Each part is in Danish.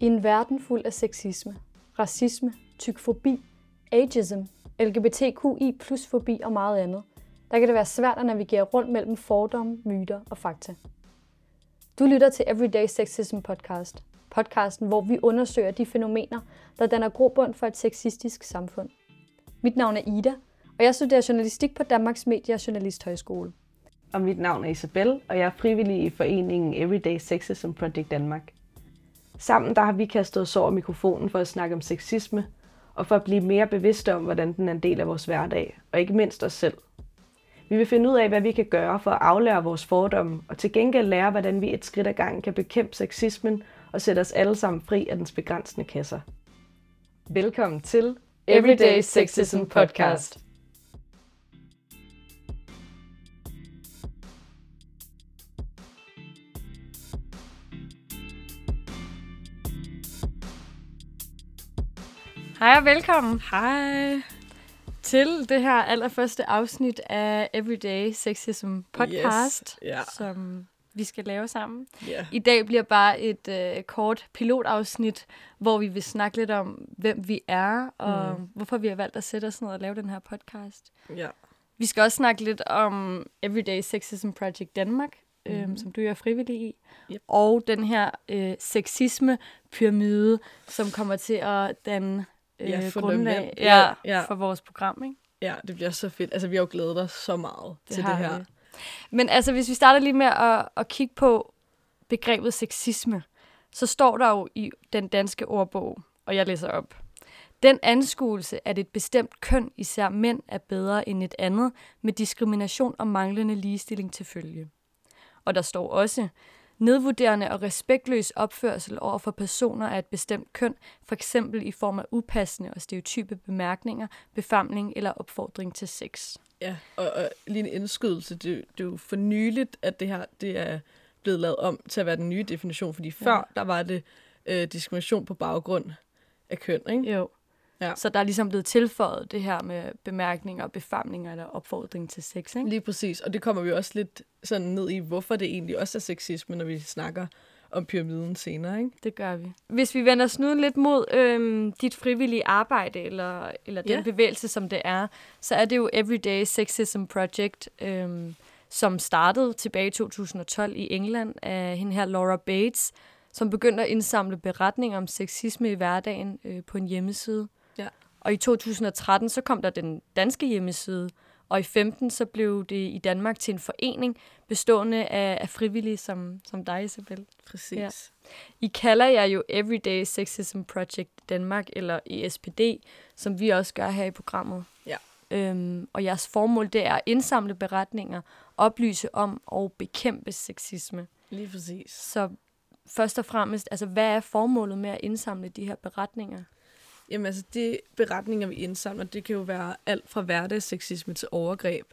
I en verden fuld af sexisme, racisme, tykfobi, ageism, LGBTQI plus fobi og meget andet, der kan det være svært at navigere rundt mellem fordomme, myter og fakta. Du lytter til Everyday Sexism Podcast. Podcasten, hvor vi undersøger de fænomener, der danner grobund for et sexistisk samfund. Mit navn er Ida, og jeg studerer journalistik på Danmarks Medie- og Journalisthøjskole. Og mit navn er Isabel, og jeg er frivillig i foreningen Everyday Sexism Project Danmark. Sammen der har vi kastet os over mikrofonen for at snakke om sexisme, og for at blive mere bevidste om, hvordan den er en del af vores hverdag, og ikke mindst os selv. Vi vil finde ud af, hvad vi kan gøre for at aflære vores fordomme, og til gengæld lære, hvordan vi et skridt ad gangen kan bekæmpe sexismen og sætte os alle sammen fri af dens begrænsende kasser. Velkommen til Everyday Sexism Podcast. Hej og velkommen. Hej. til det her allerførste afsnit af Everyday Sexism Podcast, Yes, ja. som vi skal lave sammen. Ja. I dag bliver bare et øh, kort pilotafsnit, hvor vi vil snakke lidt om, hvem vi er, og mm. hvorfor vi har valgt at sætte os ned og lave den her podcast. ja. Vi skal også snakke lidt om Everyday Sexism Project Danmark, mm. øhm, som du er frivillig i, Yep. og den her øh, sexisme-pyramide, som kommer til at danne Ja, fundament. grundlag Ja, ja, for vores program. Ikke? Ja, det bliver så fedt. Altså, vi har jo glædet os så meget Det til det her. vi. Men altså, hvis vi starter lige med at, at kigge på begrebet sexisme, så står der jo i den danske ordbog, og jeg læser op. Den anskuelse, at et bestemt køn, især mænd, er bedre end et andet, med diskrimination og manglende ligestilling til følge. Og der står også, nedvurderende og respektløs opførsel over for personer af et bestemt køn, for eksempel i form af upassende og stereotype bemærkninger, befamling eller opfordring til sex. Ja, og, og lige en indskydelse. Det, det er jo for nyligt, at det her det er blevet lavet om til at være den nye definition, fordi før, der var det øh, diskrimination på baggrund af køn, ikke? Jo. Ja. Så der er ligesom blevet tilføjet det her med bemærkninger, befamlinger eller opfordring til sex, ikke? Lige præcis, og det kommer vi også lidt sådan ned i, hvorfor det egentlig også er sexisme, når vi snakker om pyramiden senere, ikke? Det gør vi. Hvis vi vender snuden lidt mod øhm, dit frivillige arbejde, eller, eller den Ja. bevægelse, som det er, så er det jo Everyday Sexism Project, øhm, som startede tilbage i 2012 i England af hende her Laura Bates, som begyndte at indsamle beretninger om sexisme i hverdagen øh, på en hjemmeside. Og i 2013 så kom der den danske hjemmeside, og i 15 så blev det i Danmark til en forening bestående af, af frivillige som, som dig, Isabel. Præcis. Ja. I kalder jeg jo Everyday Sexism Project Danmark, eller ESPD, som vi også gør her i programmet. Ja. Øhm, og jeres formål, det er at indsamle beretninger, oplyse om og bekæmpe sexisme. Lige præcis. Så først og fremmest, altså hvad er formålet med at indsamle de her beretninger? Jamen altså, de beretninger, vi indsamler, det kan jo være alt fra hverdagsseksisme til overgreb.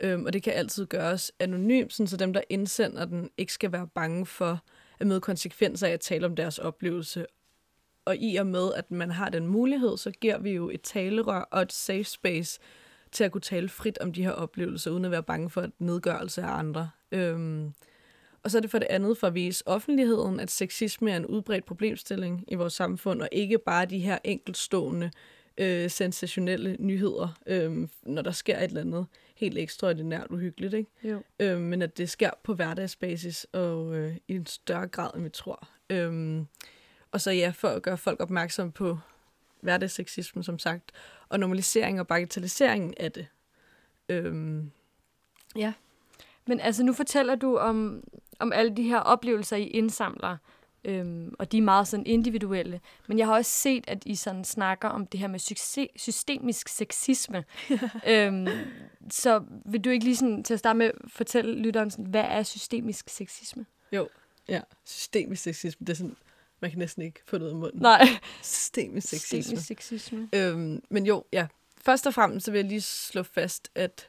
Øhm, og det kan altid gøres anonymt, sådan så dem, der indsender den, ikke skal være bange for at møde konsekvenser af at tale om deres oplevelse. Og i og med, at man har den mulighed, så giver vi jo et talerør og et safe space til at kunne tale frit om de her oplevelser, uden at være bange for nedgørelse af andre. Øhm, og så er det for det andet for at vise offentligheden, at sexisme er en udbredt problemstilling i vores samfund, og ikke bare de her enkeltstående, øh, sensationelle nyheder, øh, når der sker et eller andet helt ekstraordinært uhyggeligt. Ikke? Jo. Øh, men at det sker på hverdagsbasis og øh, i en større grad, end vi tror. Øh, og så ja, for at gøre folk opmærksom på hverdagsseksisme, som sagt, og normalisering og bagatellisering af det. Øh, Ja. Men altså, nu fortæller du om, om alle de her oplevelser, I indsamler, øhm, og de er meget sådan individuelle. Men jeg har også set, at I sådan snakker om det her med succes, systemisk sexisme. øhm, så vil du ikke lige sådan, til at starte med fortælle lytteren, sådan, hvad er systemisk sexisme? jo, ja, systemisk sexisme, det er sådan, man kan næsten ikke få noget i munden. Nej. Systemisk sexisme. Systemisk sexisme. Øhm, men jo, ja. Først og fremmest så vil jeg lige slå fast, at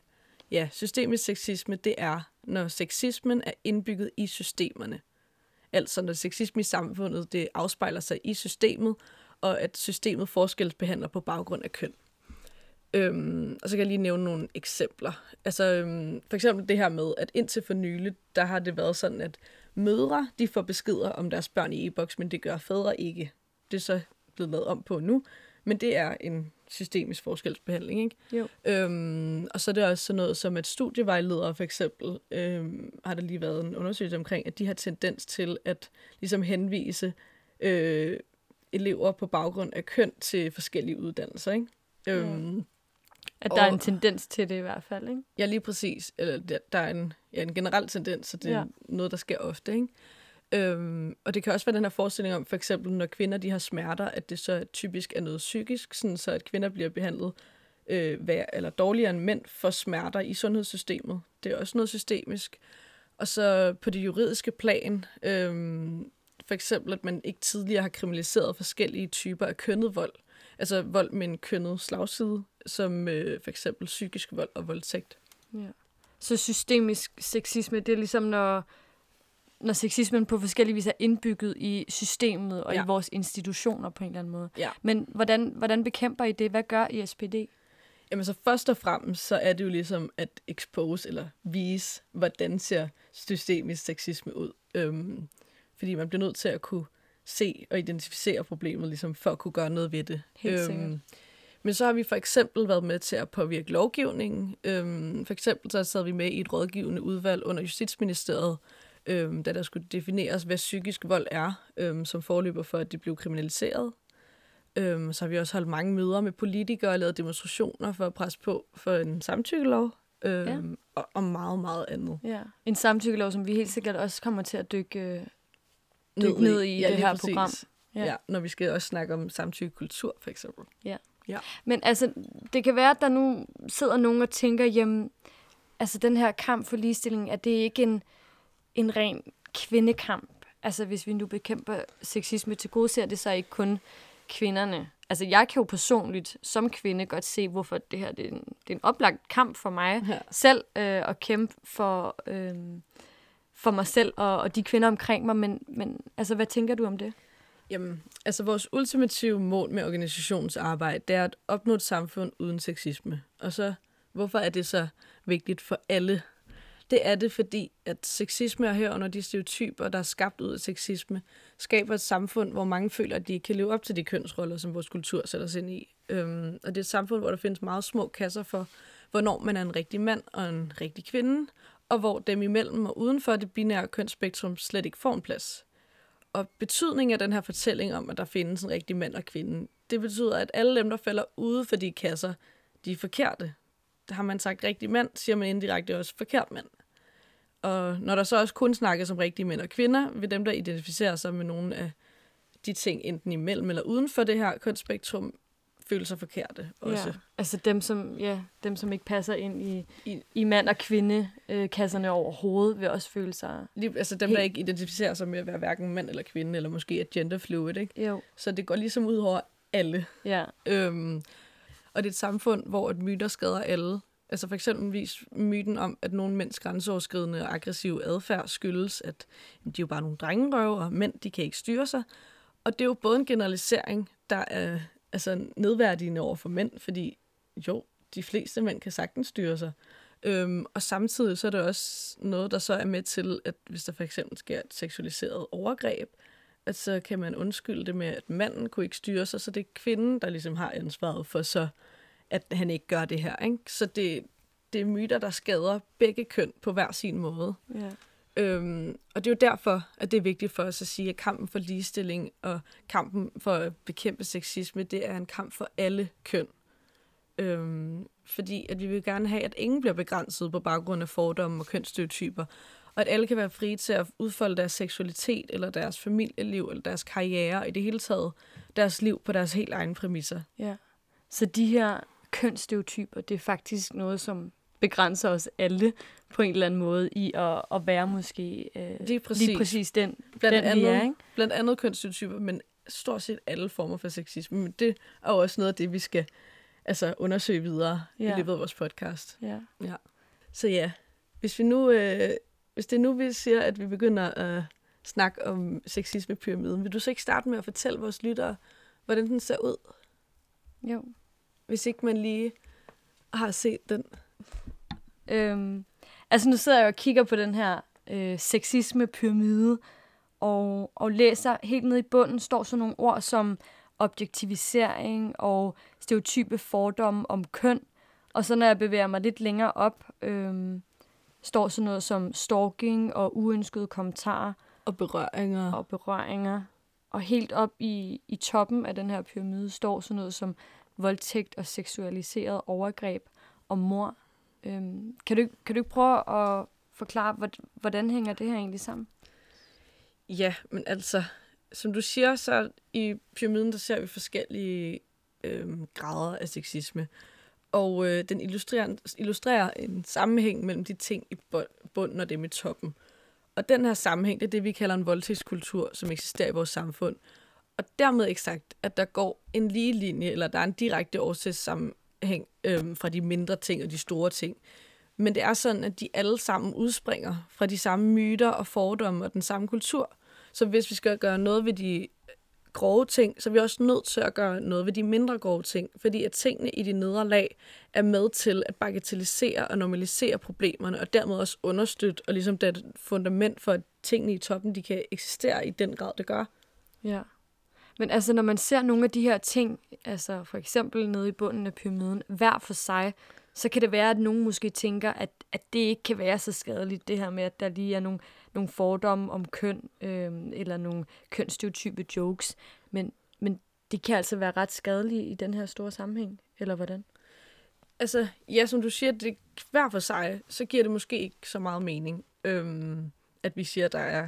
ja, systemisk sexisme, det er, når sexismen er indbygget i systemerne. Altså når sexisme i samfundet, det afspejler sig i systemet, og at systemet forskelsbehandler på baggrund af køn. Øhm, og så kan jeg lige nævne nogle eksempler. Altså øhm, for eksempel det her med, at indtil for nylig, der har det været sådan, at mødre, de får beskeder om deres børn i e-boks, men det gør fædre ikke. Det er så blevet lavet om på nu, men det er en systemisk forskelsbehandling, ikke? Jo. Øhm, og så er det også sådan noget som, at studievejledere for eksempel, øhm, har der lige været en undersøgelse omkring, at de har tendens til at ligesom henvise øh, elever på baggrund af køn til forskellige uddannelser, ikke? Øhm, At der er Og- en tendens til det i hvert fald, ikke? Ja, lige præcis. Eller der, der er en, ja, en generel tendens, så det er Ja. ja. noget, der sker ofte. Ikke? Øhm, og det kan også være den her forestilling om, for eksempel, når kvinder de har smerter, at det så typisk er noget psykisk, sådan så at kvinder bliver behandlet øh, vær, eller dårligere end mænd for smerter i sundhedssystemet. Det er også noget systemisk. Og så på det juridiske plan, øhm, for eksempel, at man ikke tidligere har kriminaliseret forskellige typer af kønnet vold. Altså vold med en kønnet slagside, som øh, for eksempel psykisk vold og voldtægt. Ja. Så systemisk sexisme, det er ligesom, når, når sexismen på forskellige vis er indbygget i systemet og ja. I vores institutioner på en eller anden måde. Ja. Men hvordan, hvordan bekæmper I det? Hvad gør I SPD? Jamen så først og fremmest, så er det jo ligesom at expose eller vise, hvordan ser systemisk sexisme ud. Øhm, fordi man bliver nødt til at kunne se og identificere problemet, ligesom for at kunne gøre noget ved det. Øhm, Helt sikkert. men så har vi for eksempel været med til at påvirke lovgivningen. Øhm, for eksempel så sad vi med i et rådgivende udvalg under Justitsministeriet, øhm, da der skulle defineres, hvad psykisk vold er, øhm, som forløber for, at det blev kriminaliseret. Øhm, så har vi også holdt mange møder med politikere og lavet demonstrationer for at presse på for en samtykkelov. Øhm, Ja. og, og meget, meget andet. Ja. En samtykkelov, som vi helt sikkert også kommer til at dykke, øh, dykke Ned i- ned i ja, det her præcis. program. Ja. ja, når vi skal også snakke om samtykkekultur, for eksempel. Men altså, det kan være, at der nu sidder nogen og tænker, jamen, altså den her kamp for ligestilling, er det ikke en, en ren kvindekamp? Altså hvis vi nu bekæmper sexisme, til gode ser det så ikke kun kvinderne. Altså jeg kan jo personligt som kvinde godt se, hvorfor det her det er, en, det er en oplagt kamp for mig Ja. selv øh, at kæmpe for, øh, for mig selv og, og de kvinder omkring mig. Men, men altså, hvad tænker du om det? Jamen, altså vores ultimative mål med organisationens arbejde, det er at opnå et samfund uden sexisme. Og så, hvorfor er det så vigtigt for alle? Det er det, fordi at sexisme og herunder de stereotyper, der er skabt ud af sexisme, skaber et samfund, hvor mange føler, at de ikke kan leve op til de kønsroller, som vores kultur sætter sig ind i. Øhm, og det er et samfund, hvor der findes meget små kasser for, hvornår man er en rigtig mand og en rigtig kvinde, og hvor dem imellem og uden for det binære kønsspektrum slet ikke får en plads. Og betydningen af den her fortælling om, at der findes en rigtig mand og kvinde, det betyder, at alle dem, der falder ude for de kasser, de er forkerte. Har man sagt rigtig mand, siger man indirekte også forkert mand. Og når der så også kun snakkes om rigtige mænd og kvinder, vil dem, der identificerer sig med nogle af de ting, enten imellem eller uden for det her kønsspektrum, føle sig forkerte også. Ja. Altså dem som, ja, dem, som ikke passer ind i, I- i mand- og kvinde-kasserne overhovedet, vil også føle sig... Lige, altså dem, der ikke identificerer sig med at være hverken mand eller kvinde, eller måske er genderfluid, ikke? Jo. Så det går ligesom ud over alle. Ja. Øhm, og det er et samfund, hvor et myter skader alle. Altså for eksempelvis myten om, at nogle mænds grænseoverskridende og aggressive adfærd skyldes, at jamen, de er jo bare nogle drengerøve, og mænd de kan ikke styre sig. Og det er jo både en generalisering, der er altså, nedværdigende over for mænd, fordi jo, de fleste mænd kan sagtens styre sig. Øhm, og samtidig så er det også noget, der så er med til, at hvis der for eksempel sker et seksualiseret overgreb, at så kan man undskylde det med, at manden kunne ikke styre sig, så det er kvinden, der ligesom har ansvaret for så, at han ikke gør det her. Ikke? Så det, det er myter, der skader begge køn på hver sin måde. ja. Øhm, og det er jo derfor, at det er vigtigt for os at sige, at kampen for ligestilling og kampen for at bekæmpe sexisme, det er en kamp for alle køn. Øhm, fordi at vi vil gerne have, at ingen bliver begrænset på baggrund af fordomme og kønsstereotyper, og at alle kan være frie til at udfolde deres seksualitet, eller deres familieliv, eller deres karriere, og i det hele taget deres liv på deres helt egne præmisser. ja. Så de her kønsstereotyper, det er faktisk noget, som begrænser os alle på en eller anden måde i at, at være måske øh, Lige præcis. lige præcis den, Blandt den andet, vi er, ikke? blandt andet kønsstereotyper, men stort set alle former for sexisme. Men det er jo også noget af det, vi skal altså, undersøge videre ja. Ja. i løbet af vores podcast. Ja. Så ja, hvis vi nu, øh, hvis det er nu, vi siger, at vi begynder at snakke om sexismepyramiden, vil du så ikke starte med at fortælle vores lyttere, hvordan den ser ud, Jo. Hvis ikke man lige har set den? Øhm, altså nu sidder jeg og kigger på den her øh, sexisme, pyramide, og, og læser helt ned i bunden, står sådan nogle ord som objektivisering og stereotype fordomme om køn. Og så når jeg bevæger mig lidt længere op, øh, står sådan noget som stalking og uønskede kommentarer. Og berøringer. Og berøringer. Og helt op i, i toppen af den her pyramide står sådan noget som voldtægt og seksualiseret overgreb og mor. Øhm, kan, du, kan du ikke prøve at forklare, hvordan hænger det her egentlig sammen? Ja, men altså, som du siger, så i pyramiden, der ser vi forskellige øhm, grader af sexisme. Og øh, den illustrerer, illustrerer en sammenhæng mellem de ting i bunden og dem i toppen. Og den her sammenhæng, det er det, vi kalder en voldtægtskultur, som eksisterer i vores samfund. Og dermed ikke sagt, at der går en lige linje, eller der er en direkte årsagssammenhæng øhm, fra de mindre ting og de store ting. Men det er sådan, at de alle sammen udspringer fra de samme myter og fordomme og den samme kultur. Så hvis vi skal gøre noget ved de øh, grove ting, så er vi også nødt til at gøre noget ved de mindre grove ting, fordi at tingene i de nedre lag er med til at bagatellisere og normalisere problemerne, og dermed også understøtte og ligesom det fundament for, at tingene i toppen, de kan eksistere i den grad, det gør. Ja. Men altså, når man ser nogle af de her ting, altså for eksempel nede i bunden af pyramiden, hver for sig, så kan det være, at nogen måske tænker, at, at det ikke kan være så skadeligt, det her med, at der lige er nogle, nogle fordomme om køn, øh, eller nogle kønsstereotype jokes. Men, men det kan altså være ret skadeligt i den her store sammenhæng, eller hvordan? Altså, ja, som du siger, det hver for sig, så giver det måske ikke så meget mening, øhm, at vi siger, at der er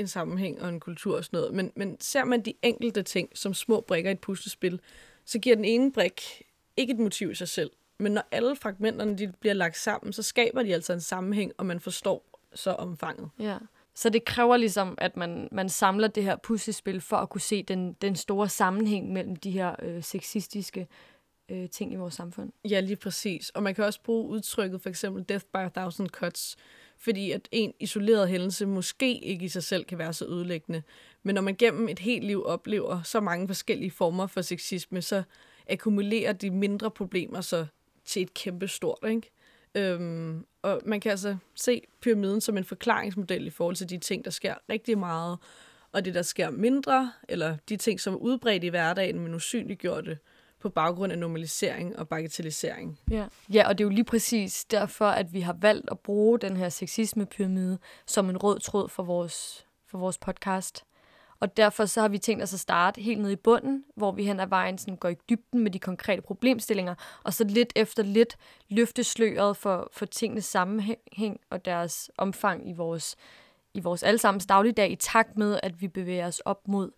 en sammenhæng og en kultur og sådan noget. Men, men ser man de enkelte ting som små brikker i et puslespil, så giver den ene brik ikke et motiv i sig selv. Men når alle fragmenterne de bliver lagt sammen, så skaber de altså en sammenhæng, og man forstår så omfanget. Ja. Så det kræver ligesom, at man, man samler det her puslespil for at kunne se den, den store sammenhæng mellem de her øh, sexistiske øh, ting i vores samfund. Ja, lige præcis. Og man kan også bruge udtrykket for eksempel death by a thousand cuts, fordi at en isoleret hændelse måske ikke i sig selv kan være så ødelæggende. Men når man gennem et helt liv oplever så mange forskellige former for sexisme, så akkumulerer de mindre problemer så til et kæmpe stort, ikke? Øhm, og man kan altså se pyramiden som en forklaringsmodel i forhold til de ting, der sker rigtig meget, og det, der sker mindre, eller de ting, som er udbredt i hverdagen, men usynliggjorte på baggrund af normalisering og bagatellisering. Ja. ja, og det er jo lige præcis derfor, at vi har valgt at bruge den her sexisme-pyramide som en rød tråd for vores, for vores podcast. Og derfor så har vi tænkt os at starte helt nede i bunden, hvor vi hen ad vejen sådan går i dybden med de konkrete problemstillinger, og så lidt efter lidt løfte sløret for, for tingenes sammenhæng og deres omfang i vores, i vores allesammens dagligdag, i takt med, at vi bevæger os op mod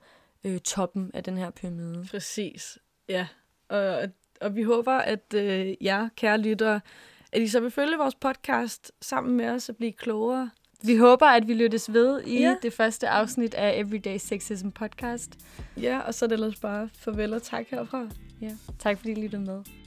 øh, toppen af den her pyramide. Præcis, ja. Og, og vi håber, at øh, jer, kære lyttere, at I så vil følge vores podcast sammen med os og blive klogere vi håber, at vi lyttes ved i ja. det første afsnit af Everyday Sexism Podcast. Ja, og så er det ellers bare farvel og tak herfra. Ja, tak fordi I lyttede med.